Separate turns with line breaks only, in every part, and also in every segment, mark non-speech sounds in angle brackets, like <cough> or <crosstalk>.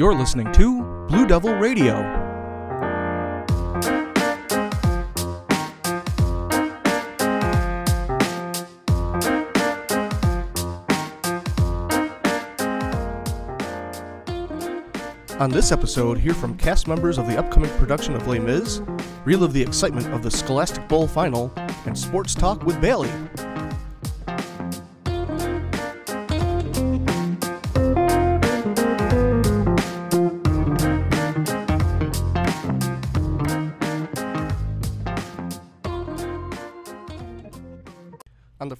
You're listening to Blue Devil Radio. On this episode, hear from cast members of the upcoming production of Les Mis, relive the excitement of the Scholastic Bowl final, and sports talk with Bailey.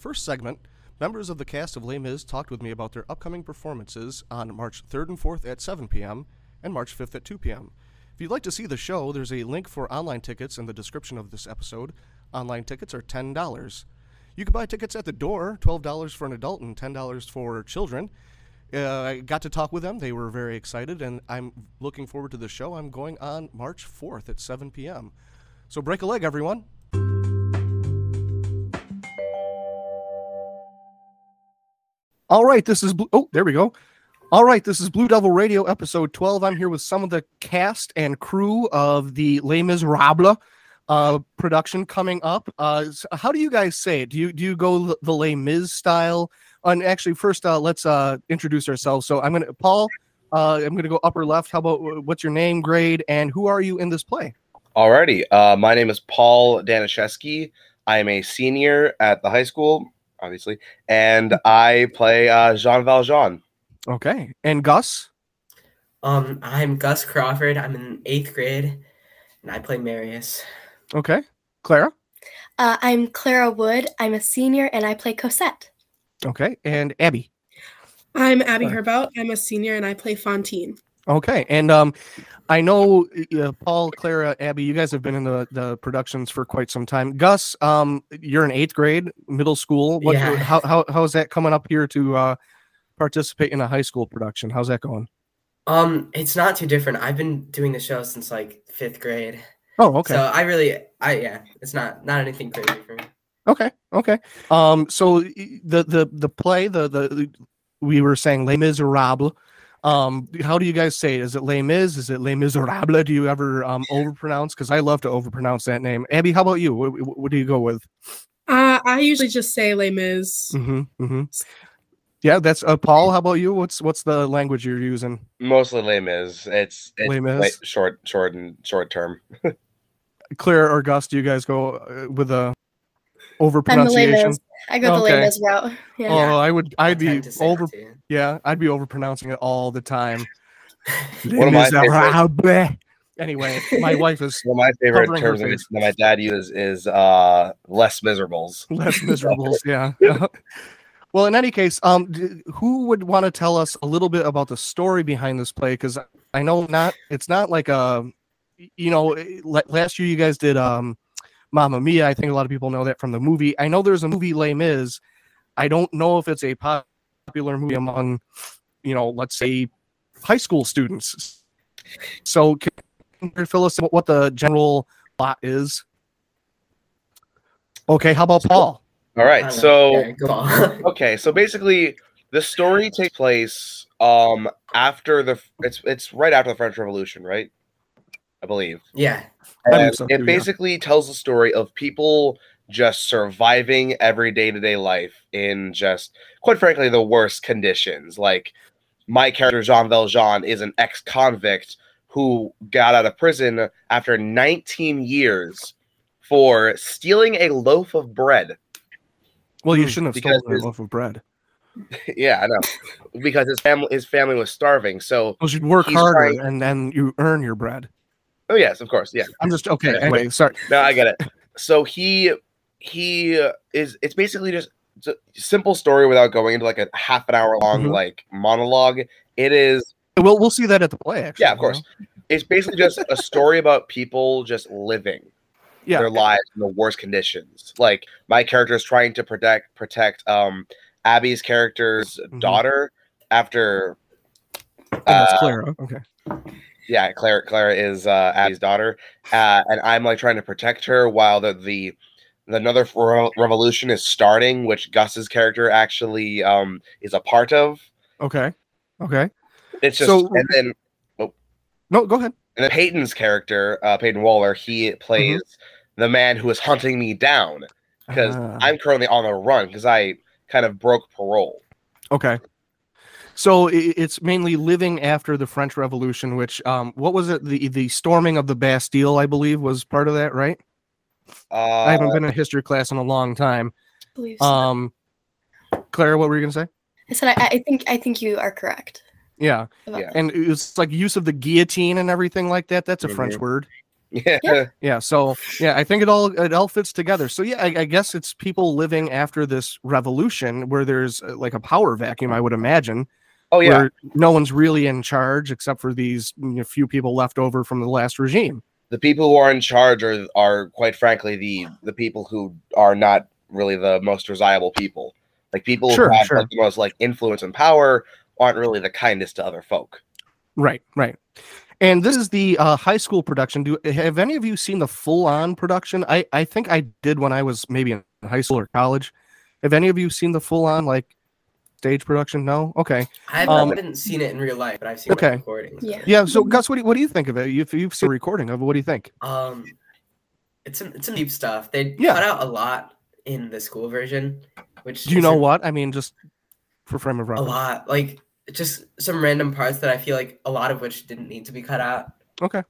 First segment, members of the cast of Les Mis talked with me about their upcoming performances on March 3rd and 4th at 7 p.m. and March 5th at 2 p.m. If you'd like to see the show, there's a link for online tickets in the description of this episode. Online tickets are $10. You can buy tickets at the door, $12 for an adult and $10 for children. Uh, I got to talk with them. They were very excited, and I'm looking forward to the show. I'm going on March 4th at 7 p.m. So break a leg, everyone. All right, this is Blue. Oh, there we go. All right, this is Blue Devil Radio, episode 12. I'm here with some of the cast and crew of the Les Miserables uh, production coming up. Uh, s- how do you guys say it? Do you do you go the- Les Mis style? And actually, first, uh, let's uh, introduce ourselves. So I'm gonna Paul. Uh, I'm gonna go upper left. How about what's your name, grade, and who are you in this play?
Alrighty. Uh, my name is Paul Danishevsky. I am a senior at the high school, obviously, and I play uh, Jean Valjean.
Okay, and Gus.
Um, I'm Gus Crawford. I'm in eighth grade, and I play Marius.
Okay, Clara.
Uh, I'm Clara Wood. I'm a senior and I play Cosette.
Okay, and Abby.
I'm Abby
Sorry.
Herbout. I'm a senior and I play Fantine.
Okay, and um, I know uh, Paul, Clara, Abby, you guys have been in the, the productions for quite some time. Gus, um, you're in eighth grade, middle school. What,
Yeah.
how, how how is that coming up here to uh, participate in a high school production? How's that going?
Um, it's not too different. I've been doing the show since like fifth grade.
Oh, okay,
So I really, I yeah, it's not not anything crazy for me.
okay, okay. Um, so the the the play, the the, the we were saying Les Miserables. Um, how do you guys say it? Is it Les Mis? Is it Les Miserables? Do you ever um overpronounce? Because I love to overpronounce that name. Abby, how about you? What, what, what do you go with?
Uh, I usually just say Les Mis.
Mm-hmm, mm-hmm. Yeah, that's uh, Paul. How about you? What's what's the language you're using?
Mostly Les Mis. It's, it's
Les Mis?
short, short, and short term. <laughs>
Claire or Gus? Do you guys go uh, with a over
I'm the Les
pronunciation?
I go the
Okay.
Les route. Yeah.
Oh, I would.
I
I'd be
tend to say
over. Yeah, I'd be over pronouncing it all the time. <laughs>
One of my
Miserables. Anyway, my <laughs> wife is
One of my favorite terms that my dad uses is uh, less miserables. <laughs>
less miserable. Yeah. well, in any case, um, d- who would want to tell us a little bit about the story behind this play? Because I know not. It's not like a, you know, eh, last year you guys did um, Mamma Mia. I think a lot of people know that from the movie. I know there's a movie Les Mis. I don't know if it's a popular movie among, you know, let's say high school students. So can you fill us in what the general plot is? Okay, how about Paul?
All
I
right.
don't know.
So
Yeah, <laughs>
okay so basically the story takes place um after the it's it's right after the french revolution right i believe
yeah,
I believe
And
so too,
it
yeah.
basically tells the story of people just surviving every day-to-day life in just quite frankly the worst conditions like my character jean valjean is an ex-convict who got out of prison after 19 years for stealing a loaf of bread
Well, you
Hmm,
shouldn't have
because
stolen a loaf of bread. <laughs>
yeah i know because his family his family was starving so
You should work harder
trying-
and then you earn your bread.
Oh yes of course yeah
I'm just okay.
Yeah.
Anyway, sorry.
no i get it so he he uh, is it's basically just a simple story without going into like a half an hour long
Mhm.
like monologue it is
We'll we'll see that at the play. Actually,
yeah of course
know?
it's basically just a story about people just living
Yeah.
their lives in the worst conditions like my character is trying to protect protect um abby's character's
Mhm.
daughter after
And that's
uh,
Clara. Okay.
Yeah clara clara is uh abby's daughter uh and i'm like trying to protect her while the the another revolution is starting which gus's character actually um is a part of
Okay. Okay.
it's just
So-
and then oh.
No, go ahead.
And then Peyton's character, uh, Peyton Waller, he plays the man who is hunting me down because
Ah.
I'm currently on the run because I kind of broke parole.
Okay. So it's mainly living after the French Revolution, which um, what was it? The the storming of the Bastille, I believe, was part of that, right?
Uh,
I haven't been in history class in a long time.
I believe so.
Um, Clara, what were you gonna say?
I said I, I think I think you are correct.
Yeah,
Yeah.
and it's like use of the guillotine and everything like that. That's a French
Mhm.
word.
yeah.
Yeah.
Yeah. So yeah, I think it all it all fits together. So yeah, I, I guess it's people living after this revolution where there's uh, like a power vacuum. I would imagine.
Oh yeah.
No one's really in charge except for these you know, few people left over from the last regime.
the people who are in charge are are quite frankly the the people who are not really the most desirable people. Like people
Sure,
who have
sure.
like, the most like influence and power aren't really the kindest to other folk.
Right, right. And this is the uh, high school production. Do have any of you seen the full on production? I I think I did when I was maybe in high school or college. Have any of you seen the full on like stage production? No. Okay.
I
Um,
haven't seen it in real life, but I've seen
Okay.
recordings.
Yeah.
Yeah. So Gus, what do you, what do you think of it? If you've seen a recording of it, what do you think?
Um, it's some it's some deep stuff. They
Yeah.
cut out a lot in the school version, which
Do you know what I mean? Just for frame of reference, A
lot, like just some random parts that I feel like a lot of which didn't need to be cut out.
Okay.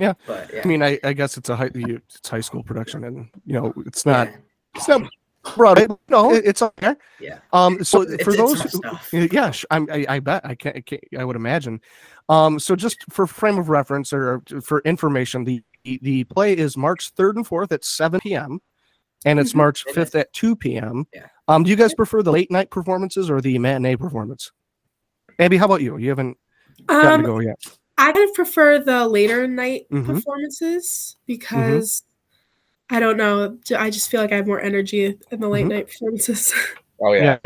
Yeah.
But yeah,
I mean, I, I guess it's a high it's high school production, and you know it's not
yeah,
it's not broad. No, it's okay.
yeah.
Um. So
It's-
for
it's
those, who- Yeah, yeah, sh- I'm, I, I bet I can't, I can't. I would imagine. Um, so just for frame of reference or for information, the the play is March third and fourth at seven p.m. and it's
Mhm.
March
And
fifth at two p.m.
Yeah.
Um, do you guys prefer the late night performances or the matinee performance? Abby, how about you? You haven't gotten
Um,
to go yet.
I kind of prefer the later night
Mhm.
performances because I don't know. I just feel like I have more energy in the late
Mhm.
night performances. <laughs>
Oh yeah.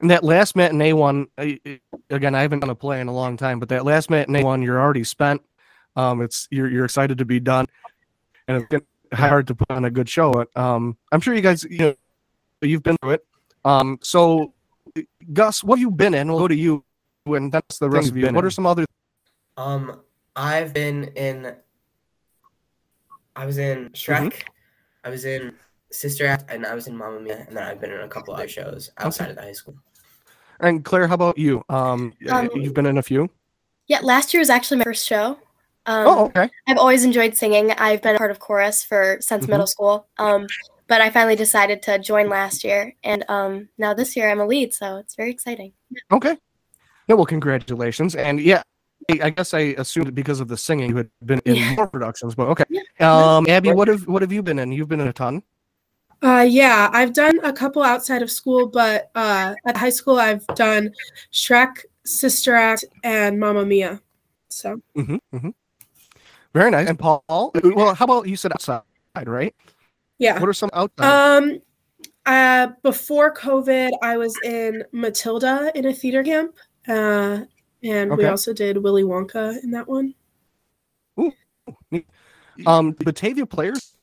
And that last matinee one, I- I- again, I haven't done a play in a long time, but that last matinee one, you're already spent. Um, it's you're you're excited to be done, and it's hard to put on a good show. Um, I'm sure you guys, you know, you've been through it. Um, so Gus, what have you been in? We'll go to you, and that's the rest of you. What are some other?
Um, I've been in. I was in Shrek.
Mm-hmm.
I was in Sister Act, and I was in Mamma Mia, and then I've been in a couple other shows outside of the high school.
And Claire, how about you? Um,
Um,
you've been in a few.
Yeah, last year was actually my first show. Um,
oh, okay.
I've always enjoyed singing. I've been a part of chorus for since
Mhm.
middle school. Um, but I finally decided to join last year, and um, now this year I'm a lead, so it's very exciting.
Okay. Yeah, well, congratulations. And yeah, I I guess I assumed because of the singing you had been in
Yeah.
more productions, but okay.
Yeah.
Um, Abby, what have what have you been in? You've been in a ton.
Uh, yeah, I've done a couple outside of school, but uh, at high school I've done Shrek, Sister Act, and Mamma Mia. So
hmm hmm Very nice. And Paul, well, how about you said outside, right?
yeah.
What are some outside?
Um, uh, before COVID, I was in Matilda in a theater camp, uh, and we also did Willy Wonka in that one.
Ooh, um, Batavia players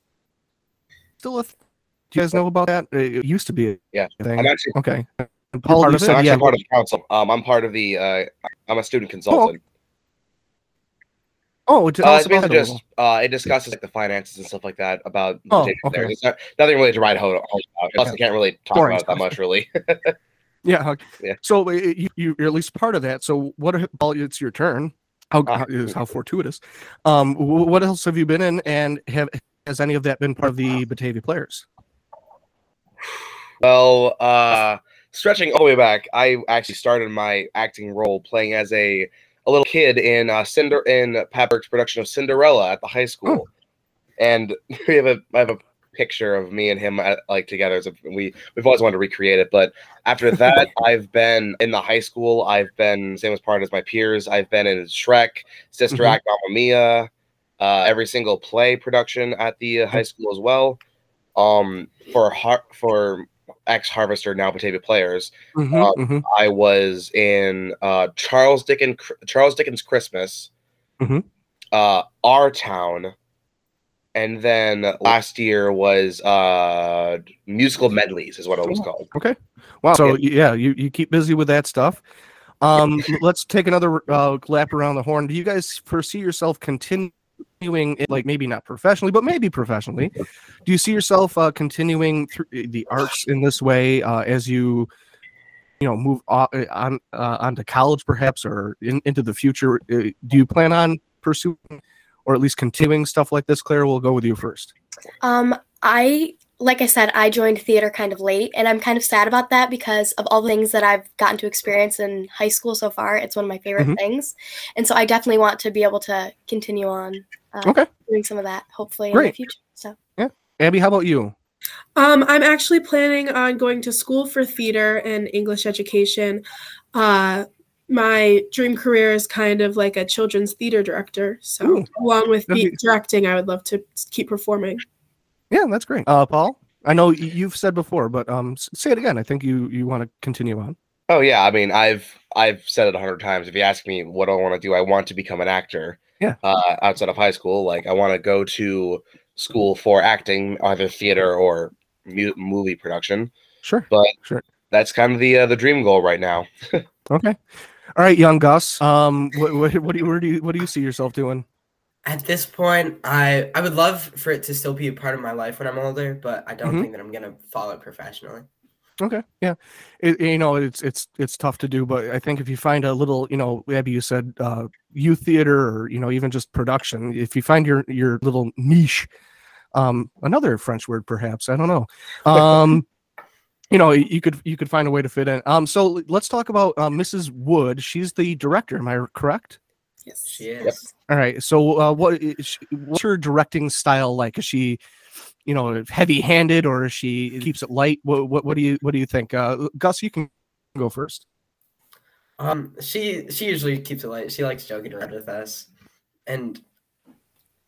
still a. Th- do you guys know about that? It used to be. A
Yeah.
Thing.
I'm actually,
Okay.
I'm
Paul, you
part, of,
said
I'm actually
yeah.
part of the council. Um, I'm part of the. Uh, I'm a student consultant.
Oh, tell
Uh, it's basically
it
just uh, it discusses like the finances and stuff like that about the
Oh, okay.
players. Not, nothing really to write home home about. Plus,
Okay.
I can't really talk
Boring
about it that much, really. <laughs>
Yeah. okay.
Yeah.
So you, you- you're at least part of that. So what? Paul, it's your turn. How,
Ah.
how is how fortuitous. Um, what else have you been in, and have has any of that been part of the Batavia players?
Well, uh, stretching all the way back, I actually started my acting role playing as a a little kid in uh, Cinder in Pat Burke's production of Cinderella at the high school, and <laughs> we have a I have a picture of me and him at, like together. A, we we've always wanted to recreate it, but after that, <laughs> I've been in the high school. I've been same as part as my peers. I've been in Shrek, Sister
Mhm.
Act, Mamma Mia, uh, every single play production at the uh, high school as well. Um, for har- for ex Harvester now Batavia players,
Mhm,
Uh,
mhm.
I was in uh, Charles Dickens Charles Dickens Christmas,
Mhm.
uh, Our Town, and then last year was uh, musical medleys is what it was called.
Okay. Wow. So yeah, you, you keep busy with that stuff. Um, <laughs> let's take another uh, lap around the horn. Do you guys foresee yourself continuing, it, like maybe not professionally, but maybe professionally? Do you see yourself uh, continuing through the arts in this way uh, as you, you know, move on on uh, onto college, perhaps, or in, into the future? Uh, do you plan on pursuing, or at least continuing stuff like this? Claire, we'll go with you first.
Um, I like I said, I joined theater kind of late, and I'm kind of sad about that because of all the things that I've gotten to experience in high school so far. It's one of my favorite
Mhm.
things, and so I definitely want to be able to continue on uh,
Okay.
doing some of that, hopefully in the
Great.
future. So yeah,
Abby, how about you?
Um, I'm actually planning on going to school for theater and English education. Uh, my dream career is kind of like a children's theater director. So,
Ooh.
along with
be-
directing, I would love to keep performing.
Yeah, that's great. Uh, Paul, I know you've said before, but um, say it again. I think you you want to continue on.
Oh yeah, I mean, I've I've said it a hundred times. If you ask me what do I want to do, I want to become an actor.
Yeah.
Uh, outside of high school, like I want to go to school for acting, either theater or mu- movie production.
Sure.
But
Sure.
that's kind of the uh, the dream goal right now. <laughs>
Okay. All right, young Gus. Um, <laughs> what what, what do you where do you what do you see yourself doing?
At this point, I I would love for it to still be a part of my life when I'm older, but I don't
Mhm.
think that I'm gonna follow it professionally.
Okay. Yeah. It, you know, it's it's it's tough to do, but I think if you find a little, you know, Abby, you said uh, youth theater or you know even just production. If you find your your little niche, um, another French word perhaps. I don't know. <laughs> Um, you know, you could you could find a way to fit in. Um, so let's talk about uh, Mrs. Wood. She's the director. Am I correct?
Yes.
She is.
All right. So, uh, what is she, what's her directing style like? Is she, you know, heavy-handed or is she keeps it light? What what, what do you what do you think? Uh, Gus, you can go first.
Um, she she usually keeps it light. She likes joking around with us, and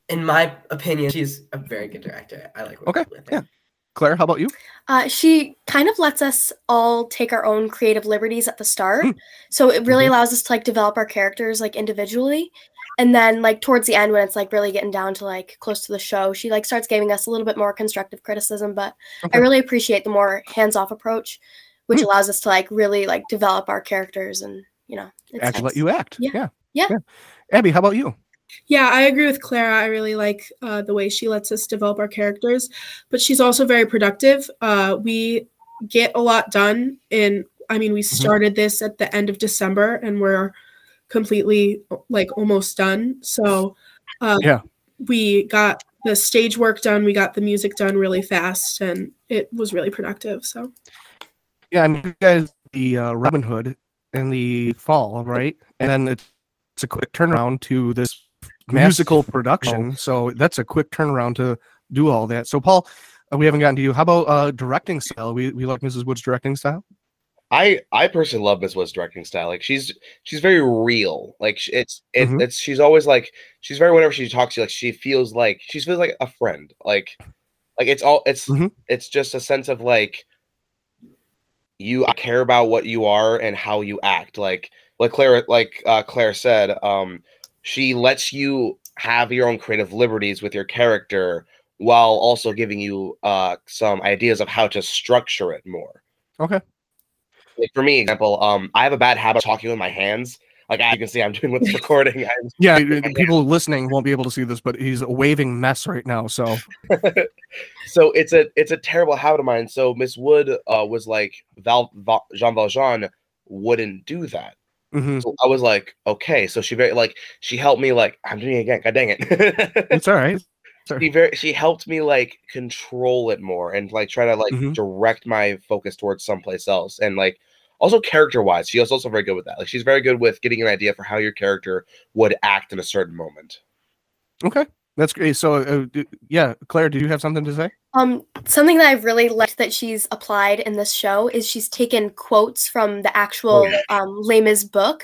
in my opinion, she's a very good director. I like working
Okay,
with her.
yeah. Claire, how about you?
Uh, she kind of lets us all take our own creative liberties at the start,
Mm.
so it really
Mhm.
allows us to like develop our characters like individually, and then like towards the end when it's like really getting down to like close to the show, she like starts giving us a little bit more constructive criticism. But
Okay.
I really appreciate the more hands-off approach, which
Mm.
allows us to like really like develop our characters and you know
Actually, let you act.
Yeah.
Yeah.
Yeah.
Abby, how about you?
Yeah, I agree with Clara. I really like uh, the way she lets us develop our characters, but she's also very productive. Uh, we get a lot done in, I mean, we started this at the end of December and we're completely like almost done. So, uh,
Yeah.
we got the stage work done, we got the music done really fast, and it was really productive. So,
Yeah, I mean, you guys, the uh, Robin Hood in the fall, right? And then it's, it's a quick turnaround to this musical production. So that's a quick turnaround to do all that. So, Paul, uh, we haven't gotten to you. How about uh, directing style? We we like Mrs. Wood's directing style.
I I personally love Miss Wood's directing style. Like she's she's very real. Like it's it,
Mhm.
it's she's always like she's very whenever she talks to you, like she feels like she feels like a friend. Like like it's all it's
Mhm.
it's just a sense of like you care about what you are and how you act. Like like Claire like uh, Claire said, um, she lets you have your own creative liberties with your character while also giving you uh, some ideas of how to structure it more.
Okay.
like for me example um i have a bad habit of talking with my hands. Like as you can see i'm doing with this <laughs> recording.
Yeah, <laughs> people listening won't be able to see this, but he's a waving mess right now. So, <laughs>
so it's a it's a terrible habit of mine. So miss wood uh was like val, val jean valjean wouldn't do that
mhm.
so i was like okay so she very like she helped me like i'm doing it again god dang it
it's all right.
she very she helped me like control it more and like try to like
Mhm.
direct my focus towards someplace else and like also character wise she was also very good with that like she's very good with getting an idea for how your character would act in a certain moment
Okay, that's great. So, uh, d- yeah, Claire, do you have something to say?
Um, something that I've really liked that she's applied in this show is she's taken quotes from the actual
yeah.
um, Les Mis book,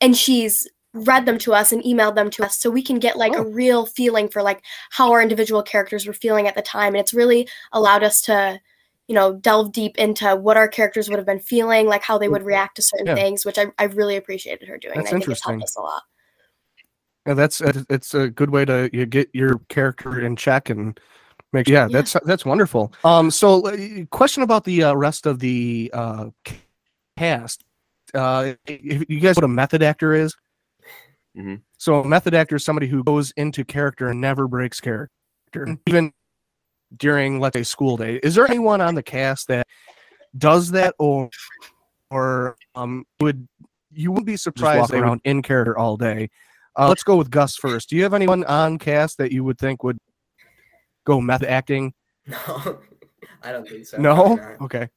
and she's read them to us and emailed them to us, so we can get like
Oh.
a real feeling for like how our individual characters were feeling at the time, and it's really allowed us to, you know, delve deep into what our characters would have been feeling, like how they would react to certain
Yeah.
things, which I I really appreciated her doing.
That's
and I think it's helped us a lot.
Yeah, that's uh, it's a good way to you get your character in check and make. Yeah,
Yeah.
that's that's wonderful. Um, so uh, question about the uh, rest of the uh, cast. uh, if you guys know what a method actor is.
Mhm.
So a method actor is somebody who goes into character and never breaks character, even during let's say school day. Is there anyone on the cast that does that, or or um would you would be surprised
walk
around in character all day? Uh, let's go with Gus first. Do you have anyone on cast that you would think would go method acting? <laughs>
No, I don't think so.
No.
Probably.
Okay.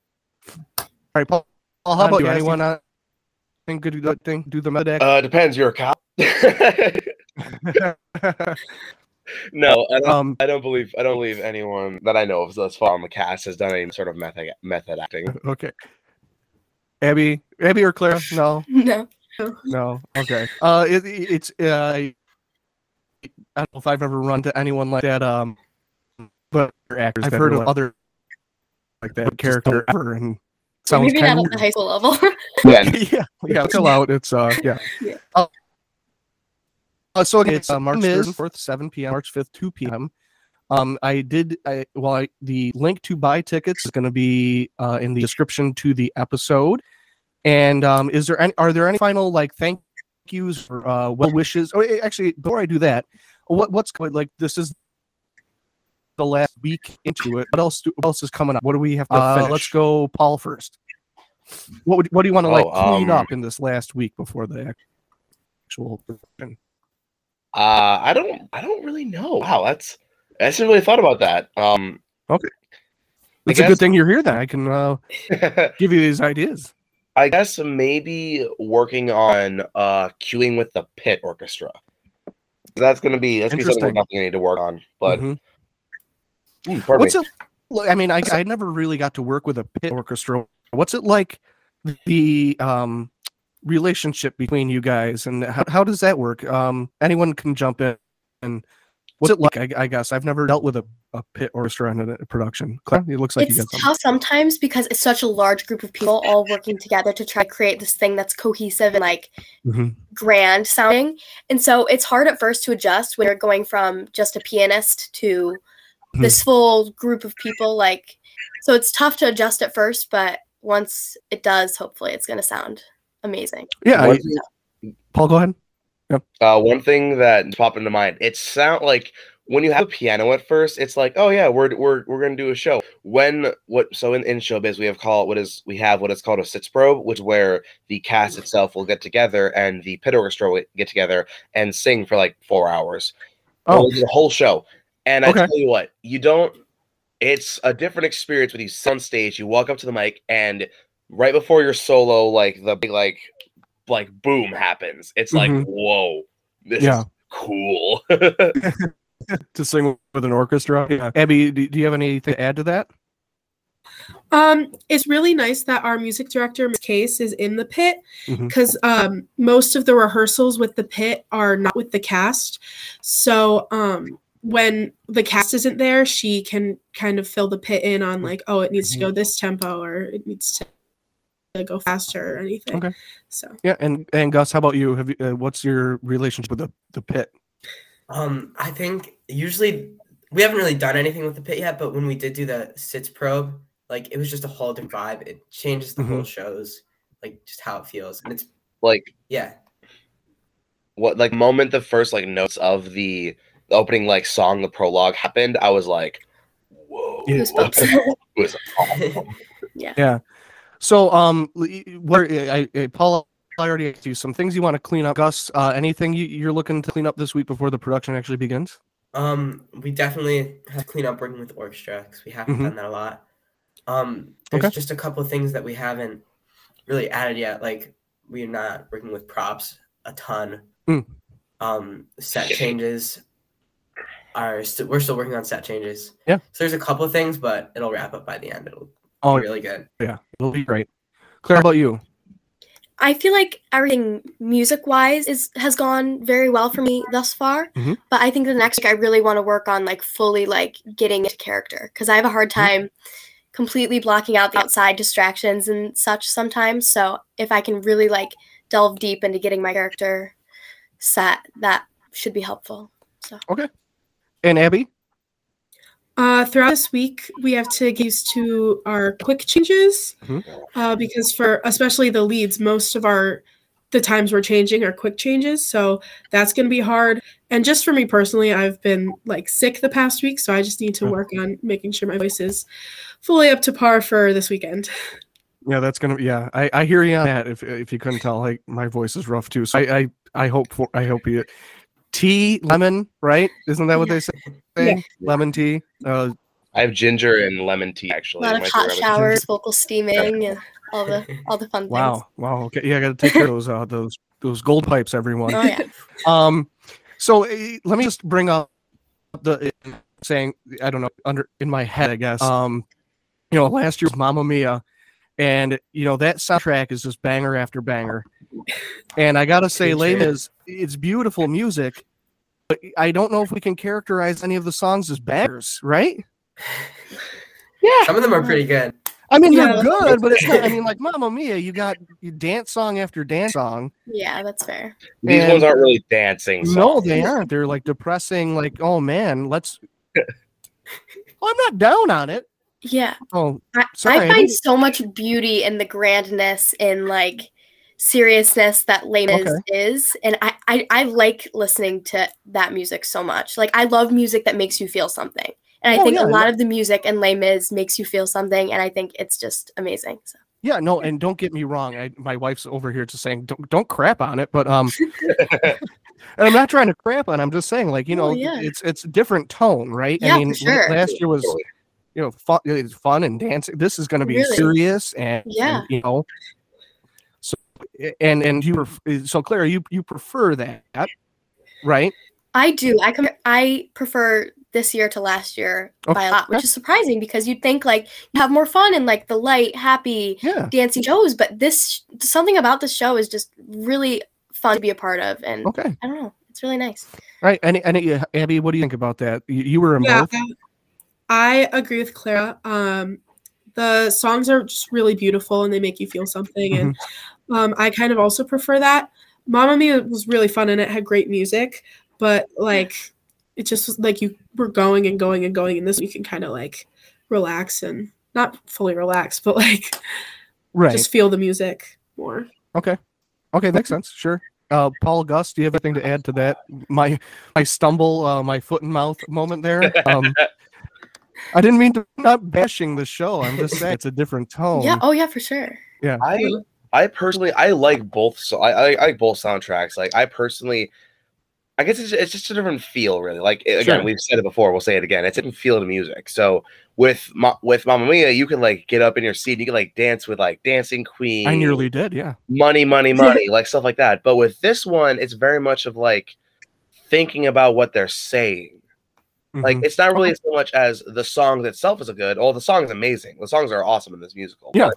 All right, Paul. Paul how
On
about you?
casting?
Anyone on think could do that thing? Do the method
Uh, depends. You're a cop. <laughs> no, I don't,
um.
I don't believe. I don't believe anyone that I know of thus far on the cast has done any sort of method method acting.
Okay. Abby, Abby or Clara? No, <laughs>
No. <laughs>
no. Okay. Uh, it, it- it's uh, I don't know if I've ever run to anyone like that. Um, but actors I've heard of
like-
other like that character ever, and sounds
Maybe not
kind
at
of
the high school level. <laughs>
Yeah. <laughs>
yeah, yeah. Chill out. It's uh, yeah.
Yeah.
Uh, uh, so again, it's uh,
It's
March
Miz.
4th, 7 p.m., March 5th, 2 p.m. Um, I did, I, well, I, the link to buy tickets is going to be uh, in the description to the episode. And um, is there any, are there any final like thank yous or uh, well wishes? Oh, actually, before I do that, what what's going like this is the last week into it. What else? Do, what else is coming up? What do we have to
Uh,
finish? Let's go, Paul first. What would, what do you want to like
Oh,
clean
um,
up in this last week before the actual?
Uh, I don't. I don't really know. Wow, that's. I hasn't really thought about that. Um, okay,
It's a good thing you're here. Then I can uh, <laughs> give you these ideas.
I guess maybe working on uh cueing with the pit orchestra. That's gonna be that's gonna be something I need to work on. But
Mhm.
Mm, pardon
What's
me.
it? I mean, I, I never really got to work with a pit orchestra. What's it like? The um, relationship between you guys, and how, how does that work? Um, anyone can jump in. And what's it like? I, I guess I've never dealt with a, a pit orchestra in a production. Claire, it looks like you
it's
got something.
tough sometimes because it's such a large group of people all working together to try to create this thing that's cohesive and like
Mhm.
grand sounding. And so it's hard at first to adjust when you're going from just a pianist to
Mhm.
this full group of people. Like, so it's tough to adjust at first, but once it does, hopefully it's going to sound amazing.
Yeah, I- Paul, go ahead.
Uh, one thing that popped into mind, it sound like when you have a piano at first, it's like, oh yeah, we're we're we're gonna do a show. When what so in, in showbiz we have called what is we have what is called a sitzprobe, which is where the cast itself will get together and the pit orchestra will get together and sing for like four hours.
Oh.
The whole show. And I tell you what, you don't it's a different experience when you sit on stage, you walk up to the mic and right before your solo, like the big like like boom happens. It's like,
Mhm.
whoa, this
Yeah.
is cool. <laughs> <laughs>
To sing with an orchestra. Yeah. Abby, do, do you have anything to add to that?
Um, it's really nice that our music director, Ms. Case, is in the pit because um, most of the rehearsals with the pit are not with the cast. So um, when the cast isn't there, she can kind of fill the pit in on like, oh, it needs to go this tempo or it needs to go faster or anything.
Okay.
So
Yeah, and and Gus, how about you? Have you, uh, what's your relationship with the the pit?
Um, I think usually we haven't really done anything with the pit yet, but when we did do the sitzprobe, like it was just a whole different vibe. It changes the whole shows, like just how it feels, and it's
like
yeah,
what like moment the first like notes of the, the opening like song, the prologue happened, I was like, whoa.
Yeah.
Goosebumps. <laughs>
it was awesome. <laughs>
So, um, l- y- what I, I Paul, I already asked you some things you want to clean up. Gus, uh, anything you, you're looking to clean up this week before the production actually begins?
Um, we definitely have to clean up working with orchestra because we haven't
Mhm.
done that a lot. Um, there's
Okay.
just a couple of things that we haven't really added yet. Like we're not working with props a ton.
Mm.
Um, set changes are st- we're still working on set changes.
Yeah.
So there's a couple of things, but it'll wrap up by the end. It'll
Oh,
be really good.
yeah, it'll be great. Claire, how about you?
I feel like everything music wise is has gone very well for me thus far.
Mhm.
But I think the next week I really want to work on like fully like getting into character because I have a hard time completely blocking out the outside distractions and such sometimes. So if I can really like delve deep into getting my character set, that should be helpful. Okay.
And Abby?
Uh, throughout this week, we have to get used to our quick changes
Mhm.
uh, because for especially the leads, most of our the times we're changing are quick changes, so that's going to be hard. And just for me personally, I've been like sick the past week, so I just need to
Mhm.
work on making sure my voice is fully up to par for this weekend.
Yeah, that's gonna. Yeah, I, I hear you on that. If if you couldn't tell, like my voice is rough too. So I I, I hope for I hope you tea lemon right? Isn't that what they say?
Yeah.
Lemon tea. Uh,
I have ginger and lemon tea actually
A
actually.
lot
in
of hot showers, vocal steaming, and all the all the fun things.
wow, wow. Okay, yeah, I got to take care of those uh, those those gold pipes, everyone.
Oh yeah.
Um, so uh, let me just bring up the uh, saying I don't know under in my head, I guess. Um, you know, last year's Mamma Mia, and you know that soundtrack is just banger after banger. And I gotta say,
Pretty
Lane is it's beautiful music, but I don't know if we can characterize any of the songs as bangers, right? Yeah.
Some of them are pretty good.
I mean,
Yeah.
they're good, but it's not. I mean, like Mamma Mia, you got you dance song after dance song.
Yeah, that's fair.
These
And-
ones aren't really dancing.
No, they aren't. They're like depressing. Like, oh man, let's. <laughs> well, I'm not down on it.
Yeah.
Oh,
I,
Sorry, I
I find so much beauty in the grandness in like seriousness that Les Mis
Okay.
is. And I, I, I like listening to that music so much. Like I love music that makes you feel something. And I
Oh,
think
yeah,
a
I
lot of the music in Les Mis makes you feel something. And I think it's just amazing. So
yeah, no, and don't get me wrong. I, my wife's over here just saying, don't don't crap on it, but um, <laughs> and I'm not trying to crap on. it, I'm just saying, like, you know,
yeah.
it's it's a different tone, right?
Yeah,
I mean, la-
sure.
last year was you know fun, it's fun and dancing. This is going to be
Really?
serious and and,
Yeah.
you know. So and and you were so Clara, you you prefer that, right?
I do. I com- I prefer this year to last year by a lot, which is surprising because you'd think like you have more fun and like the light, happy,
Yeah.
dancing shows, but this something about this show is just really fun to be a part of, and
Okay.
I don't know, it's really nice.
Right. Any, any, uh, Abby, what do you think about that? You, you were in
Yeah,
both.
I agree with Clara. Um, the songs are just really beautiful and they make you feel something. And um, I kind of also prefer that. Mamma Mia was really fun and it had great music, but like it just was like you were going and going and going, and this you can kind of like relax and not fully relax, but like
Right.
just feel the music more.
Okay. Okay, makes sense. Sure. Uh, Paul Gus, do you have anything to add to that? My my stumble, uh, my foot and mouth moment there. Um, <laughs> I didn't mean to not bashing the show. I'm just saying it's a different tone.
Yeah. Oh yeah, for sure. Yeah.
I I personally I like both so I, I I like both soundtracks. Like I personally I guess it's, it's just a different feel really. Like again,
Sure.
we've said it before, we'll say it again. It's a different feel to music. So with Ma- with Mamma Mia, you can like get up in your seat and you can like dance with like Dancing Queen.
I nearly did. Yeah.
money, money, <laughs> money, like stuff like that. But with this one, it's very much of like thinking about what they're saying. Like
Mhm.
it's not really so much as the song itself is a good. Oh, the song is amazing. The songs are awesome in this musical.
Yeah.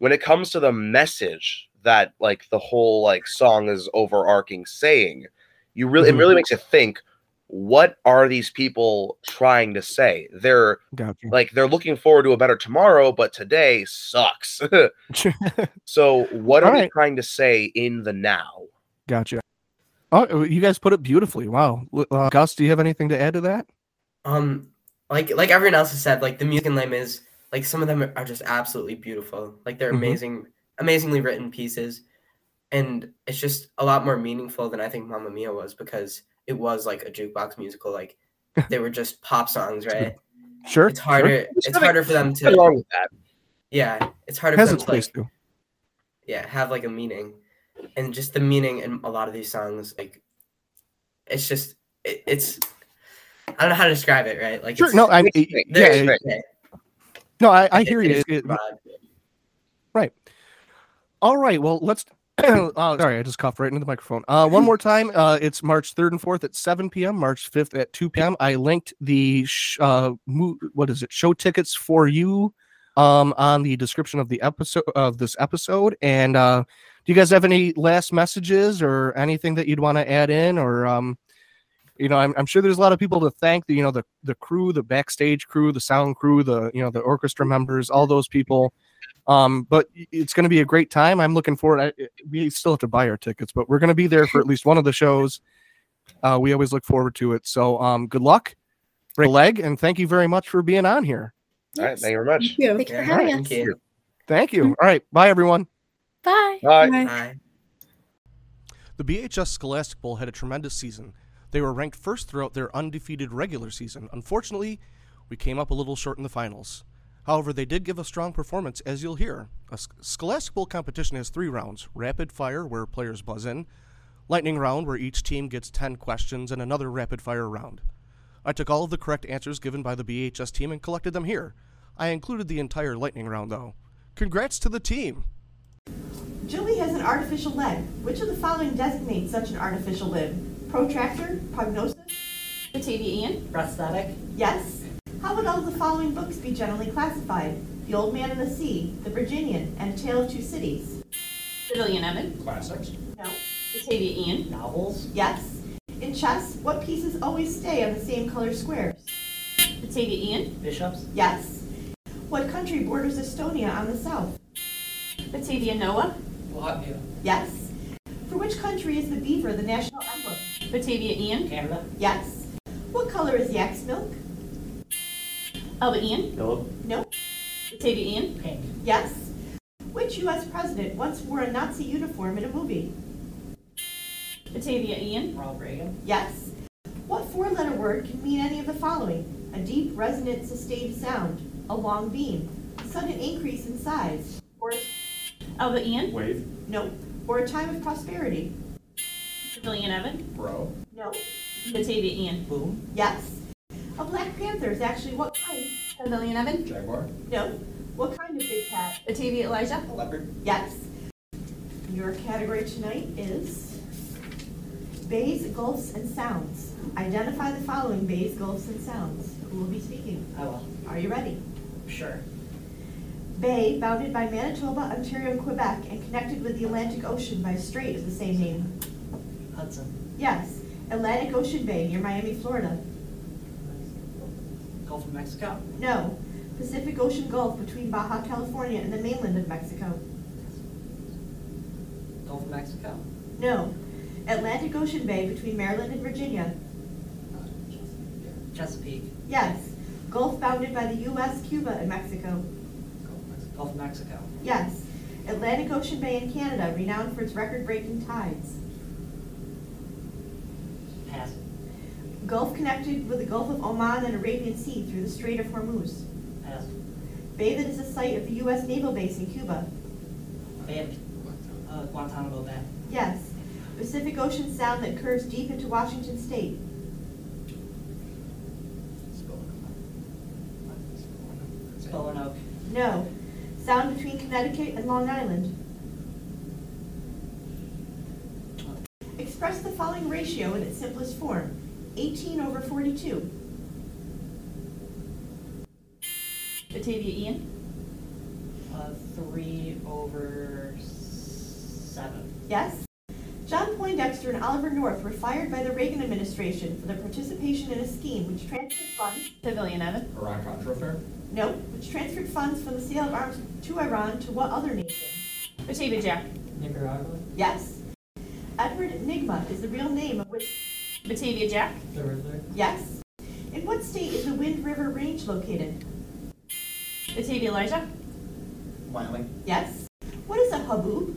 But when it comes to the message that like the whole like song is overarching saying, you really
Mhm.
it really makes you think. What are these people trying to say? They're
gotcha.
like they're looking forward to a better tomorrow, but today sucks. <laughs> <laughs> so what are
All
they trying to say in the now?
gotcha. Oh, you guys put it beautifully. Wow. L- Uh, Gus, do you have anything to add to that?
Um, like like everyone else has said, like the music in Les Mis, like some of them are just absolutely beautiful. Like they're
Mhm.
amazing, amazingly written pieces, and it's just a lot more meaningful than I think Mamma Mia was because it was like a jukebox musical. Like <laughs> they were just pop songs, right?
Sure.
It's harder.
Sure.
It's harder for them to.
wrong with that.
Yeah, it's harder
Has
for
its
them to like
place too.
yeah have like a meaning, and just the meaning in a lot of these songs, like it's just it, it's. I don't know how to describe it, right? Like
Sure.
it's,
No, I,
mean,
yeah,
there's-
yeah,
yeah,
no, I, I hear you. It-
vibe.
All right. Well, let's. <clears throat> uh, sorry, I just coughed right into the microphone. Uh, one more time. Uh, it's March 3rd and 4th at 7 p.m., March 5th at 2 p.m. I linked the sh- uh, mo- what is it? Show tickets for you um, on the description of the episode of this episode. And uh, do you guys have any last messages or anything that you'd want to add in? Or, um, you know, I'm, I'm sure there's a lot of people to thank. The, you know, the the crew, the backstage crew, the sound crew, the you know, the orchestra members, all those people. Um, but it's going to be a great time. I'm looking forward. I, we still have to buy our tickets, but we're going to be there for at least one of the shows. Uh, we always look forward to it. So, um, good luck. break a leg, and thank you very much for being on here.
All right, thank you very much.
Thank you.
Thank you for
Yeah,
having us.
thank you.
Thank you. All right. Bye, everyone.
Bye.
Bye.
Bye.
Bye.
The BHS Scholastic Bowl had a tremendous season. They were ranked first throughout their undefeated regular season. Unfortunately, we came up a little short in the finals. However, they did give a strong performance, as you'll hear. A Scholastic Bowl competition has three rounds rapid fire, where players buzz in, lightning round, where each team gets 10 questions, and another rapid fire round. I took all of the correct answers given by the BHS team and collected them here. I included the entire lightning round, though. Congrats to the team!
Julie has an artificial leg. Which of the following designates such an artificial limb? Protractor? Prognosis?
Batavia Ian,
Prosthetic? Yes. How would all the following books be generally classified? The Old Man and the Sea, The Virginian, and A Tale of Two Cities?
Pavilion Evan,
Classics.
No.
Batavia Ian,
Novels.
Yes. In chess, what pieces always stay on the same color squares?
Batavia Ian,
Bishops.
Yes. What country borders Estonia on the south?
Batavia Noah,
Latvia.
Yes. For which country is the beaver the national emblem?
Batavia Ian,
Canada.
Yes. What color is yak's milk?
Alba Ian,
Philip.
No.
Batavia Ian,
Pink.
Yes. Which U.S. president once wore a Nazi uniform in a movie?
Batavia Ian,
Ronald Reagan.
Yes. What four-letter word can mean any of the following? A deep, resonant, sustained sound, a long beam, a sudden increase in size, or
Alba Ian,
Wave.
no, or a time of prosperity?
Pavilion Evan,
Bro.
No.
Batavia Ian,
Boom.
Yes. A black panther is actually what kind?
Pavilion Evan,
Jaguar.
No. What kind of big cat?
Batavia Elijah,
Leopard.
Yes. Your category tonight is bays, gulfs, and sounds. Identify the following bays, gulfs, and sounds. Who will be speaking?
I will.
Are you ready?
Sure.
Bay, bounded by Manitoba, Ontario, and Quebec, and connected with the Atlantic Ocean by a strait of the same name.
Hudson.
Yes. Atlantic Ocean Bay near Miami, Florida.
Gulf of Mexico.
No. Pacific Ocean Gulf between Baja California and the mainland of Mexico.
Gulf of Mexico.
No. Atlantic Ocean Bay between Maryland and Virginia.
Chesapeake.
Yes. Gulf bounded by the U.S., Cuba, and Mexico.
Gulf of Mexico.
Yes. Atlantic Ocean Bay in Canada, renowned for its record-breaking tides.
Pass.
Gulf connected with the Gulf of Oman and Arabian Sea through the Strait of Hormuz.
Pass.
Bay that is the site of the U.S. naval base in Cuba.
Bay of uh, Guantanamo Bay.
Yes. Pacific Ocean sound that curves deep into Washington state.
Roanoke.
No. Sound between Connecticut and Long Island. Express the following ratio in its simplest form. 18 over 42.
Batavia Ian,
Uh, three over seven.
Yes? John Poindexter and Oliver North were fired by the Reagan administration for their participation in a scheme which transferred funds,
Pavilion Evan,
Iran-Contra affair.
no, which transferred funds from the sale of arms to Iran to what other nation?
Batavia Jack,
Nicaragua.
Yes? Edward Nigma is the real name of which,
Batavia Jack,
The
yes? In what state is the Wind River Range located?
Batavia Elijah,
Wyoming.
Yes? What is a haboob?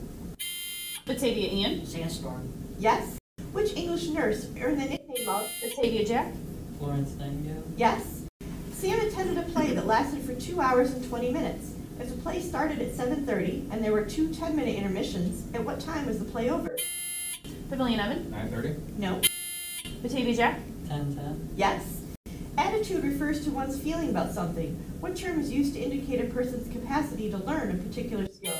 Batavia Ian,
Sandstorm.
Yes? Which English nurse earned the nickname of?
Batavia Jack,
Florence Nightingale.
Yes? Sam attended a play that lasted for two hours and 20 minutes. If the play started at 7.30 and there were two 10-minute intermissions, at what time was the play over?
Pavilion Evan,
Nine thirty.
No.
Batavia Jack,
Ten ten.
Yes? Attitude refers to one's feeling about something. What term is used to indicate a person's capacity to learn a particular skill?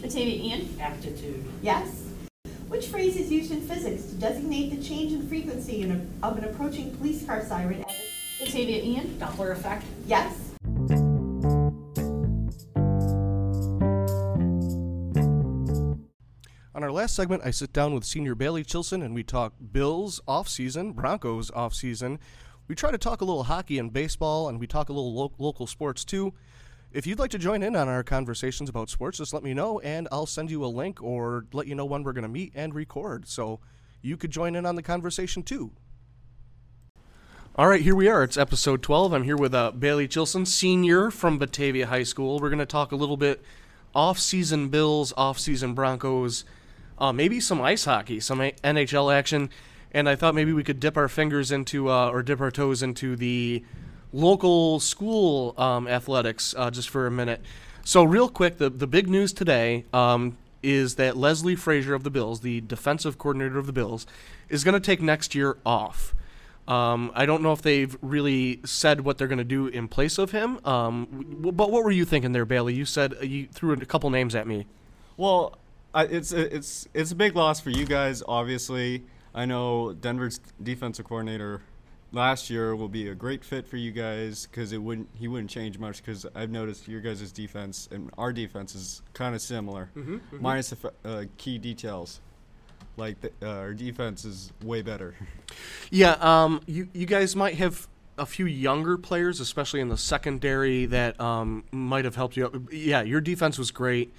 Batavia Ian,
Aptitude.
Yes? Which phrase is used in physics to designate the change in frequency in a, of an approaching police car siren as
Batavia Ian,
Doppler effect.
Yes?
Last segment, I sit down with senior Bailey Chilson and we talk Bills offseason, Broncos offseason. We try to talk a little hockey and baseball, and we talk a little lo- local sports too. If you'd like to join in on our conversations about sports, just let me know and I'll send you a link or let you know when we're going to meet and record so you could join in on the conversation too. All right, here we are. It's episode 12. I'm here with uh, Bailey Chilson, senior from Batavia High School. We're going to talk a little bit off-season Bills, off-season Broncos, uh, maybe some ice hockey, some NHL action, and I thought maybe we could dip our fingers into uh, or dip our toes into the local school um, athletics uh, just for a minute. So, real quick, the the big news today um, is that Leslie Frazier of the Bills, the defensive coordinator of the Bills, is going to take next year off. Um, I don't know if they've really said what they're going to do in place of him. Um, w- but what were you thinking there, Bailey? You said uh, you threw a couple names at me.
Well, I, it's it's it's a big loss for you guys. Obviously, I know Denver's defensive coordinator last year will be a great fit for you guys because it wouldn't he wouldn't change much because I've noticed your guys' defense and our defense is kind of similar, minus the uh, key details. Like the, uh, our defense is way better.
Yeah, um, you you guys might have a few younger players, especially in the secondary, that um, might have helped you. out. Yeah, your defense was great.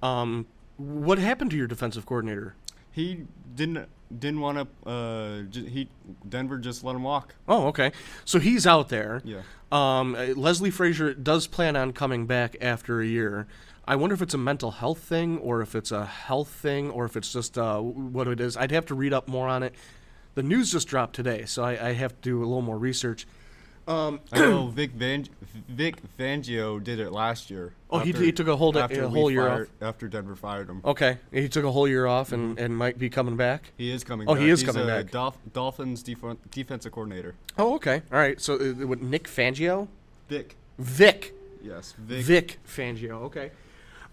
Um, what happened to your defensive coordinator?
he didn't didn't want to. Uh, j- he Denver just let him walk.
Oh, okay. So he's out there.
Yeah.
Um, uh, Leslie Frazier does plan on coming back after a year. I wonder if it's a mental health thing, or if it's a health thing, or if it's just uh, what it is. I'd have to read up more on it. The news just dropped today, so I, I have to do a little more research.
I know <clears throat> Vic Van Vic Fangio did it last year.
Oh, he- he took a whole
after
a whole year
fired- after Denver fired him.
Okay, he took a whole year off and, and might be coming back.
He is coming. Back.
Oh,
back.
he is
He's
coming back.
Dolph- Dolphins def- defensive coordinator.
Oh, okay. All right. So uh, what, Nick Fangio,
Vic.
Vic,
Yes, Vic.
Vic Fangio. Okay.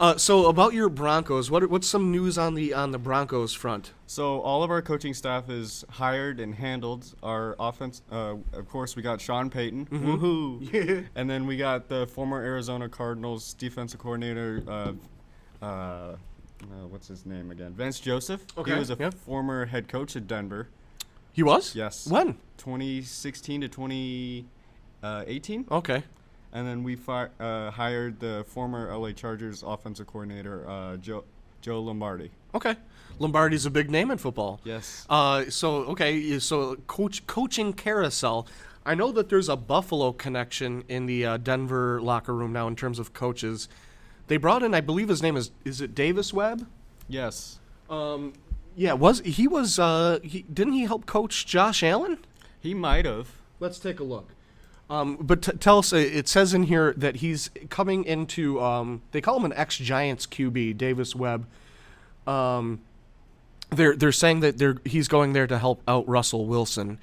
Uh, so about your Broncos, what what's some news on the on the Broncos front?
So all of our coaching staff is hired and handled. Our offense, uh, of course, we got Sean Payton.
Mm-hmm.
Woohoo! <laughs> and then we got the former Arizona Cardinals defensive coordinator. Uh, uh, uh, what's his name again? Vance Joseph.
Okay,
He was a
yeah.
former head coach at Denver.
He was.
Yes.
When?
2016 to 2018.
Okay.
And then we fi- uh, hired the former LA Chargers offensive coordinator, uh, Joe, Joe Lombardi.
Okay. Lombardi's a big name in football.
Yes.
Uh, so okay, so coach coaching carousel. I know that there's a Buffalo connection in the uh, Denver locker room now in terms of coaches. They brought in, I believe his name is is it Davis Webb?
Yes.
Um, yeah, was he was uh he didn't he help coach Josh Allen?
He might have.
Let's take a look. Um, but t- tell us, uh, it says in here that he's coming into. Um, they call him an ex Giants QB, Davis Webb. Um, they're they're saying that they're he's going there to help out Russell Wilson,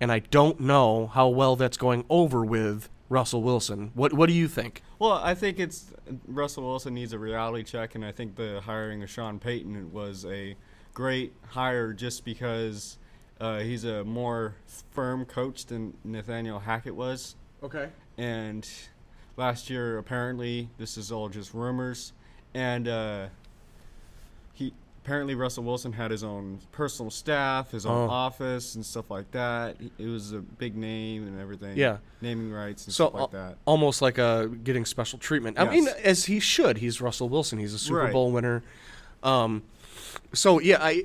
and I don't know how well that's going over with Russell Wilson. What what do you think?
Well, I think it's Russell Wilson needs a reality check, and I think the hiring of Sean Payton was a great hire just because uh, he's a more firm coach than Nathaniel Hackett was.
Okay.
And last year, apparently, this is all just rumors, and uh, he apparently Russell Wilson had his own personal staff, his own
Oh.
office, and stuff like that. It was a big name and everything.
Yeah.
naming rights and
So
stuff like that.
almost like a getting special treatment. I mean, as he should. He's Russell Wilson. He's a Super
Right.
Bowl winner. Um, so yeah, I,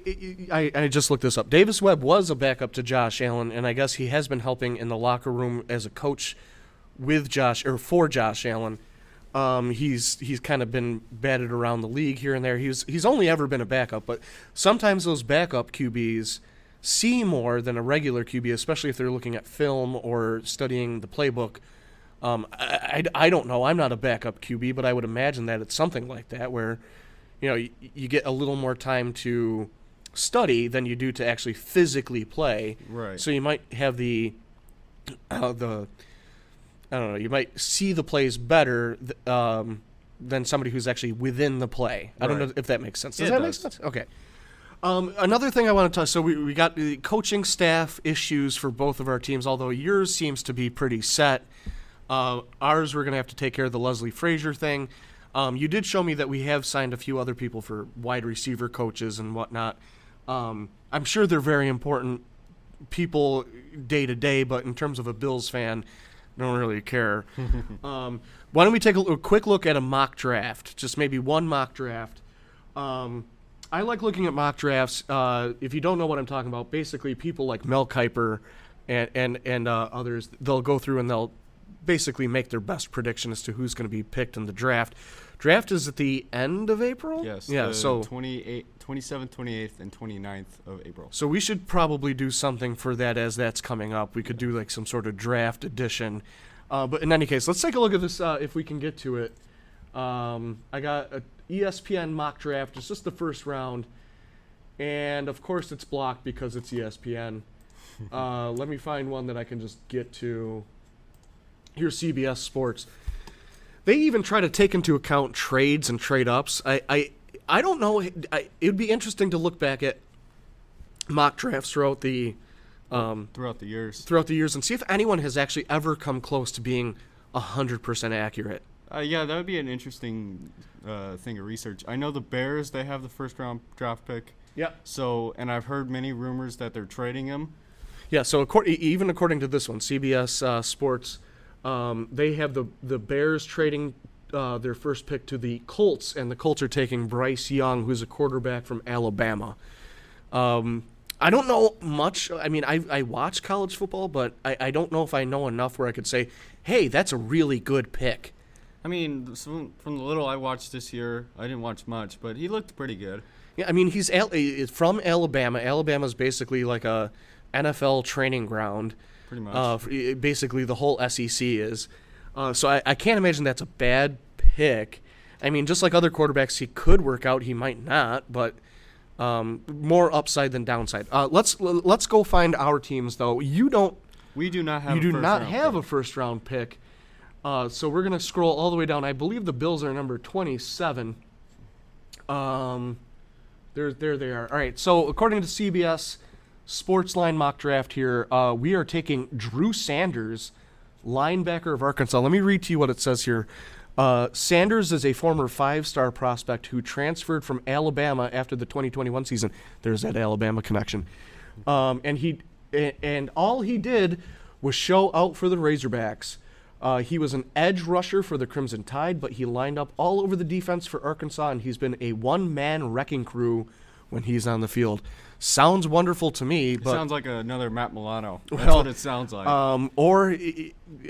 I I just looked this up. Davis Webb was a backup to Josh Allen, and I guess he has been helping in the locker room as a coach with Josh or for Josh Allen. Um, he's he's kind of been batted around the league here and there. He's he's only ever been a backup, but sometimes those backup QBs see more than a regular QB, especially if they're looking at film or studying the playbook. Um, I, I, I don't know. I'm not a backup QB, but I would imagine that it's something like that where, you know, you, you get a little more time to study than you do to actually physically play.
Right.
So you might have the, uh, the, I don't know. You might see the plays better th- um, than somebody who's actually within the play. I don't know if that makes sense. Does
It
that make sense? Okay. Um, another thing I want to touch. So we, we got the coaching staff issues for both of our teams. Although yours seems to be pretty set. Uh, ours we're gonna have to take care of the Leslie Frazier thing. Um, you did show me that we have signed a few other people for wide receiver coaches and whatnot. Um, I'm sure they're very important people day to day, but in terms of a Bills fan, don't really care. <laughs> um, why don't we take a, a quick look at a mock draft? Just maybe one mock draft. Um, I like looking at mock drafts. Uh, if you don't know what I'm talking about, basically people like Mel Kiper and and and uh, others. They'll go through and they'll basically make their best prediction as to who's going to be picked in the draft. Draft is at the end of April.
Yes.
Yeah. So
28, 27th, 28th, and 29th of April.
So we should probably do something for that as that's coming up. We could do like some sort of draft edition. Uh, but in any case, let's take a look at this uh, if we can get to it. Um, I got a ESPN mock draft. It's just the first round, and of course it's blocked because it's ESPN. <laughs> uh, let me find one that I can just get to. Here's CBS Sports. They even try to take into account trades and trade ups. I, I, I don't know. I, it would be interesting to look back at mock drafts throughout the um,
Throughout the years.
throughout the years and see if anyone has actually ever come close to being hundred percent accurate.
Uh, yeah, that would be an interesting uh, thing of research. I know the Bears, they have the first round draft pick.
Yeah.
So, and I've heard many rumors that they're trading him.
Yeah. So accor- e- even according to this one, CBS uh, Sports, um, they have the the Bears trading uh, their first pick to the Colts, and the Colts are taking Bryce Young, who's a quarterback from Alabama. Um, I don't know much. I mean, I, I watch college football, but I, I don't know if I know enough where I could say, hey, that's a really good pick.
I mean, from the little I watched this year, I didn't watch much, but he looked pretty good.
Yeah, I mean he's he's from Alabama. Alabama's basically like a NFL training ground.
Pretty much.
Uh, basically, the whole SEC is. Uh, so I, I can't imagine that's a bad pick. I mean, just like other quarterbacks, he could work out. He might not, but um, more upside than downside. Uh, let's let's go find our teams though. You don't.
We do not have
You
a
do
first
not
round
have
pick.
a first round pick. Uh, so we're gonna scroll all the way down. I believe the Bills are number twenty-seven. Um, there, there they are. All right. So according to CBS Sportsline mock draft here, uh, we are taking Drew Sanders, linebacker of Arkansas. Let me read to you what it says here. Uh, Sanders is a former five-star prospect who transferred from Alabama after the 2021 season. There's that Alabama connection, um, and he and all he did was show out for the Razorbacks. Uh, he was an edge rusher for the Crimson Tide, but he lined up all over the defense for Arkansas, and he's been a one-man wrecking crew when he's on the field. Sounds wonderful to me,
It sounds like another Matt Milano. That's
Well,
what it sounds like.
um, or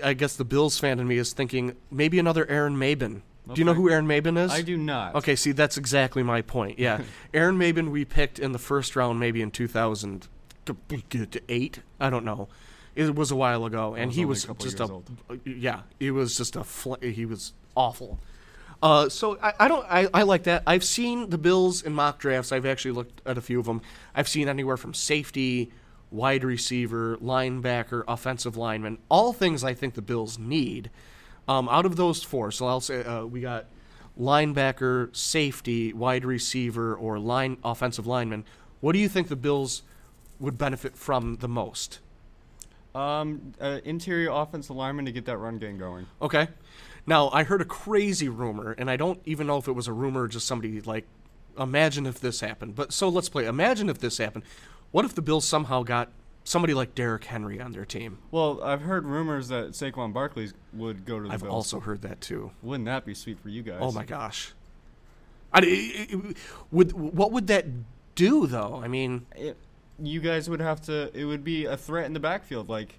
I- guess the Bills fan in me is thinking maybe another Aaron Maybin. Do you know who Aaron Maybin is?
I do not.
Okay, see, that's exactly my point. Yeah, <laughs> Aaron Maybin we picked in the first round, maybe in 2008. I don't know. It was a while ago, and
was
he was just a
old.
yeah. It was just a fl- he was awful. Uh, so I, I don't I, I like that. I've seen the Bills in mock drafts. I've actually looked at a few of them. I've seen anywhere from safety, wide receiver, linebacker, offensive lineman, all things I think the Bills need. Um, out of those four, so I'll say uh, we got linebacker, safety, wide receiver, or line offensive lineman. What do you think the Bills would benefit from the most?
Um, uh, interior offensive lineman to get that run game going.
Okay. Now, I heard a crazy rumor, and I don't even know if it was a rumor or just somebody like, imagine if this happened. But so let's play. Imagine if this happened. What if the Bills somehow got somebody like Derrick Henry on their team?
Well, I've heard rumors that Saquon Barkley would go to the
I've
Bills.
also heard that too.
Wouldn't that be sweet for you guys?
Oh my gosh. I, it- it- would what would that do though? I mean,
It, you guys would have to. It would be a threat in the backfield. Like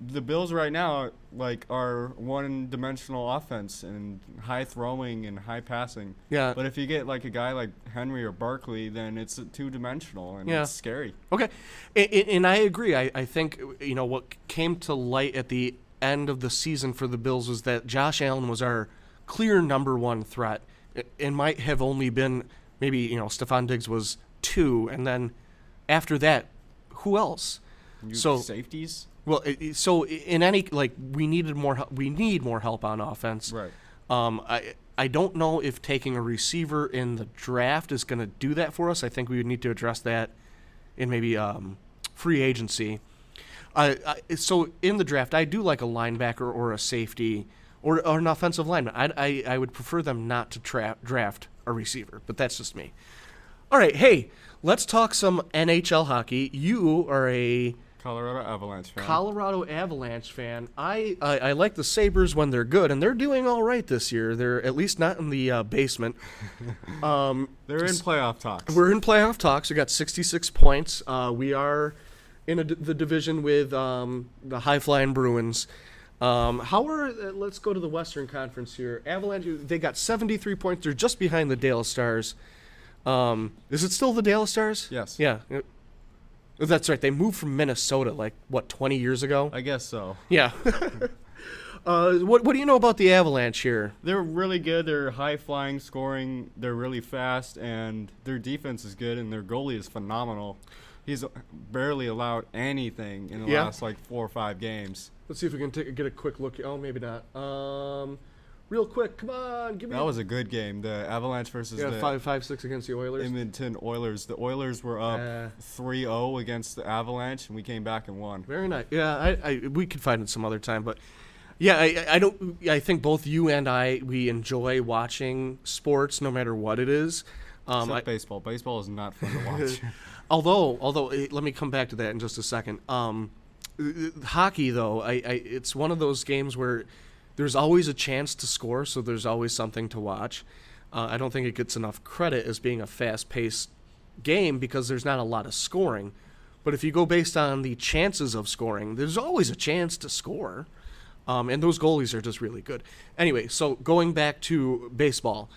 the Bills right now, like are one-dimensional offense and high throwing and high passing.
yeah.
But if you get like a guy like Henry or Barkley, then it's two-dimensional and
Yeah.
it's scary.
Okay, and, and I agree. I, I think you know what came to light at the end of the season for the Bills was that Josh Allen was our clear number one threat. It, it might have only been maybe you know Stefon Diggs was two, and then after that, who else?
You
So-
safeties,
Well, it, it- so in any like we needed more. hel- We need more help on offense.
right?
Um, I I don't know if taking a receiver in the draft is going to do that for us. I think we would need to address that in maybe um, free agency. I, I, so in the draft, I do like a linebacker or a safety or, or an offensive lineman. I, I, I would prefer them not to tra- draft a receiver, but that's just me. All right, hey, let's talk some NHL hockey. You are a
Colorado Avalanche fan.
Colorado Avalanche fan. I, I I like the Sabres when they're good, and they're doing all right this year. They're at least not in the uh, basement. <laughs> Um,
They're in playoff talks.
we're in playoff talks. We got 66 points. Uh, we are in a the division with um, the high flying Bruins. Um, how are uh, let's go to the Western Conference here. Avalanche they got 73 points. They're just behind the Dallas Stars. Um, is it still the Dallas Stars?
Yes.
Yeah. Uh, That's right. They moved from Minnesota like what 20 years ago.
I guess so.
Yeah. <laughs> uh, what what do you know about the Avalanche here?
They're really good. They're high flying, scoring. They're really fast, and their defense is good, and their goalie is phenomenal. He's barely allowed anything in the
Yeah.
last like four or five games.
Let's see if we can take, get a quick look. Oh, maybe not. Um, real quick, come on, give me.
That was a good game. The Avalanche versus
yeah,
the
five five six against the Oilers.
Edmonton Oilers. The Oilers were up
Uh,
3-0 against the Avalanche, and we came back and won.
Very nice. Yeah, I, I we could find it some other time, but yeah, I, I don't. I think both you and I we enjoy watching sports, no matter what it is. Um,
Except
I,
baseball. Baseball is not fun to <laughs> watch. <laughs>
although, although, eh, let me come back to that in just a second. Um, hockey, though, I, I it's one of those games where there's always a chance to score, so there's always something to watch. Uh, I don't think it gets enough credit as being a fast-paced game because there's not a lot of scoring. But if you go based on the chances of scoring, there's always a chance to score. Um, and those goalies are just really good. Anyway, so going back to baseball,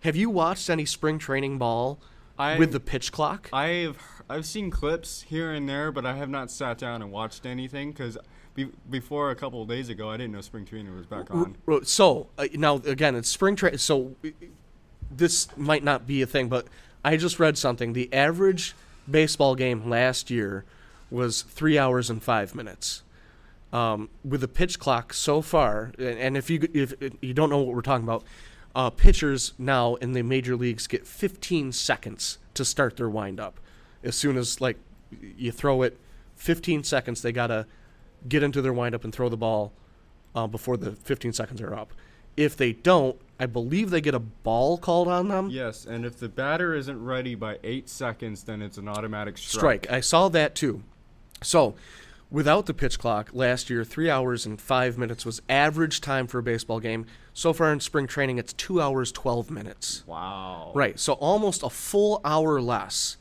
have you watched any spring training ball
I-
with the pitch clock?
I've I've seen clips here and there, but I have not sat down and watched anything because be, before a couple of days ago, I didn't know spring training was back on.
So uh, now again, it's spring training. So this might not be a thing, but I just read something. The average baseball game last year was three hours and five minutes. Um, with the pitch clock so far, and- and if you if you don't know what we're talking about, uh, pitchers now in the major leagues get 15 seconds to start their windup. As soon as like you throw it, 15 seconds they gotta get into their windup and throw the ball uh, before the 15 seconds are up. If they don't, I believe they get a ball called on them.
Yes, and if the batter isn't ready by eight seconds, then it's an automatic strike.
strike. I saw that too. So, without the pitch clock, last year, three hours and five minutes was average time for a baseball game. So far in spring training, it's two hours, 12 minutes.
Wow.
Right. So, almost a full hour less.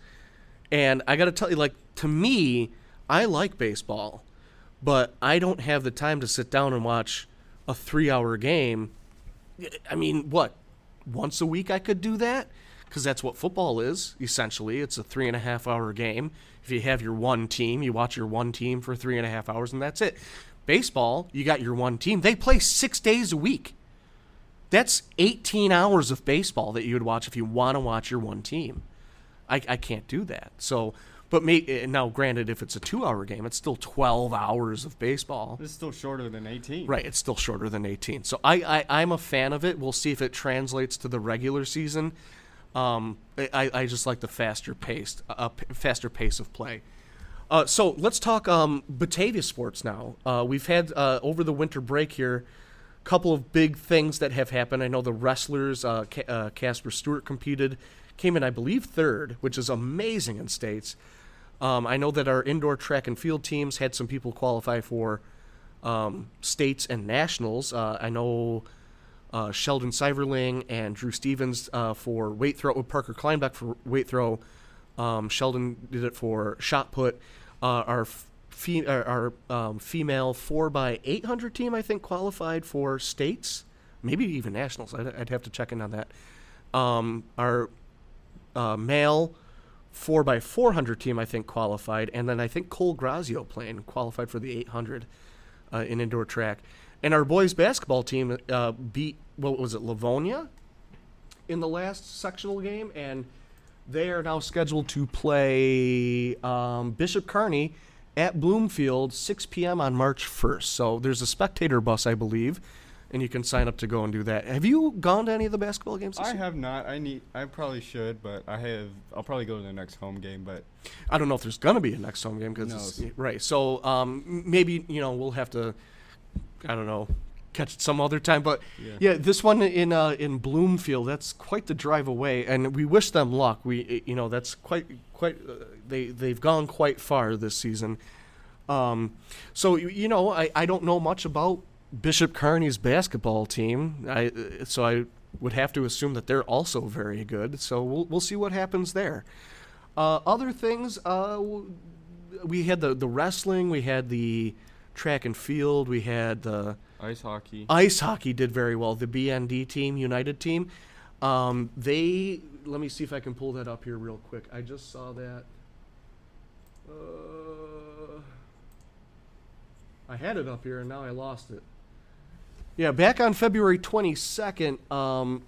And I got to tell you, like, to me, I like baseball, but I don't have the time to sit down and watch a three hour game. I mean, what? Once a week I could do that? Because that's what football is, essentially. It's a three and a half hour game. If you have your one team, you watch your one team for three and a half hours, and that's it. Baseball, you got your one team. They play six days a week. That's 18 hours of baseball that you would watch if you want to watch your one team. I, I can't do that. So, but may, eh, now, granted, if it's a two hour game, it's still 12 hours of baseball.
It's still shorter than 18.
Right, it's still shorter than 18. So I, I I'm a fan of it. We'll see if it translates to the regular season. Um, I, I just like the faster paced, uh, faster pace of play. Uh, so let's talk um, Batavia sports now. Uh, we've had uh, over the winter break here, a couple of big things that have happened. I know the wrestlers, uh, uh, Casper Stewart competed, came in I believe third, which is amazing in states. Um, I know that our indoor track and field teams had some people qualify for um, states and nationals. Uh, I know uh, Sheldon Seiverling and Drew Stevens uh, for weight throw, with Parker Kleinbeck for weight throw. Um, Sheldon did it for shot put. Uh, our fe- our, um, female four by eight hundred team, I think, qualified for states, maybe even nationals. I'd, I'd have to check in on that. Um, our uh, male four by four hundred team, I think, qualified, and then I think Cole Grazio playing qualified for the eight hundred uh, in indoor track. And our boys basketball team uh, beat what was it, Livonia, in the last sectional game, and they are now scheduled to play um, Bishop Kearney at Bloomfield 6 p.m. on March 1st. So there's a spectator bus, I believe, and you can sign up to go and do that. Have you gone to any of the basketball games? This
I
year?
have not. I need. I probably should, but I have. I'll probably go to the next home game. But
I don't know if there's gonna be a next home game because right. So um, maybe you know we'll have to, I don't know, catch it some other time. But
Yeah.
yeah, this one in uh, in Bloomfield, that's quite the drive away, and we wish them luck. We you know that's quite quite uh, they they've gone quite far this season. Um, so you know I, I don't know much about Bishop Kearney's basketball team. I so I would have to assume that they're also very good. So we'll we'll see what happens there. Uh, other things, uh, we had the the wrestling, we had the track and field, we had the
Ice hockey.
ice hockey did very well. The BND team, United team, um, they let me see if I can pull that up here real quick. I just saw that. Uh, I had it up here and now I lost it. Yeah, back on February 22nd, um,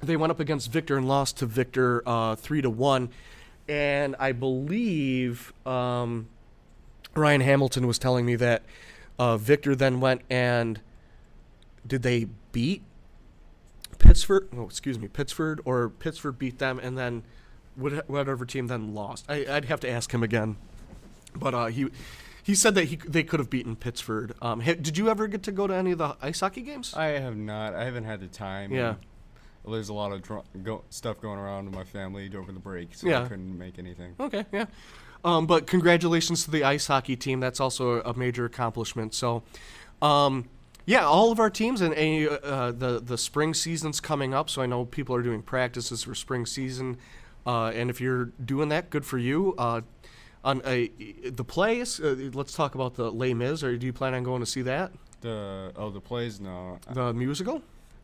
they went up against Victor and lost to Victor uh, three to one, and I believe um, Ryan Hamilton was telling me that uh, Victor then went and did they beat Pittsburgh? Oh, excuse me, Pittsburgh or Pittsburgh beat them, and then whatever team then lost. I, I'd have to ask him again, but uh, he he said that he they could have beaten Pittsburgh. Um, ha- did you ever get to go to any of the ice hockey games?
I have not. I haven't had the time.
Yeah.
and There's a lot of dr- go- stuff going around with my family over the break, so
Yeah.
I couldn't make anything.
Okay, yeah. Um, but congratulations to the ice hockey team. That's also a major accomplishment. So, um, yeah, all of our teams and uh, uh, the the spring season's coming up. So I know people are doing practices for spring season, uh, and if you're doing that, good for you. Uh, on a, the plays, uh, let's talk about the Les Mis. Or do you plan on going to see that?
The oh the plays no
The musical?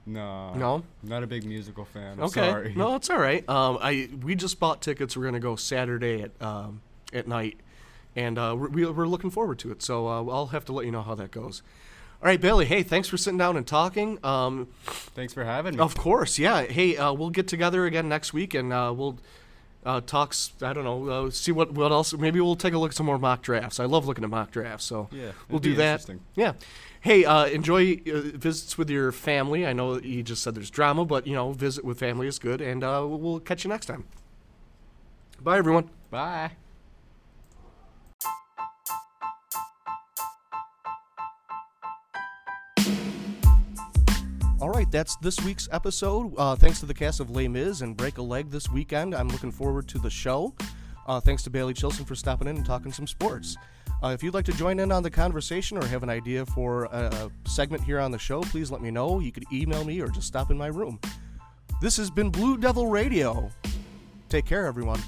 no
No?
not a big musical fan. I'm
Okay.
sorry.
No, <laughs> it's all right. Um, I we just bought tickets. We're gonna go Saturday at um, at night, and uh, we're, we're looking forward to it. So uh, I'll have to let you know how that goes. All right, Bailey. Hey, thanks for sitting down and talking. Um,
Thanks for having me.
of course, yeah. Hey, uh, we'll get together again next week, and uh, we'll uh, talk. s- I don't know. Uh, see what what else. Maybe we'll take a look at some more mock drafts. I love looking at mock drafts. So
Yeah,
we'll do that.
interesting.
Yeah. Hey, uh, enjoy uh, visits with your family. I know you just said there's drama, but you know, visit with family is good, and uh, we'll catch you next time. Bye, everyone.
Bye.
All right, that's this week's episode. Uh, thanks to the cast of Les Mis and Break a Leg this weekend. I'm looking forward to the show. Uh, thanks to Bailey Chilson for stopping in and talking some sports. Uh, if you'd like to join in on the conversation or have an idea for a, a segment here on the show, please let me know. You could email me or just stop in my room. This has been Blue Devil Radio. Take care, everyone.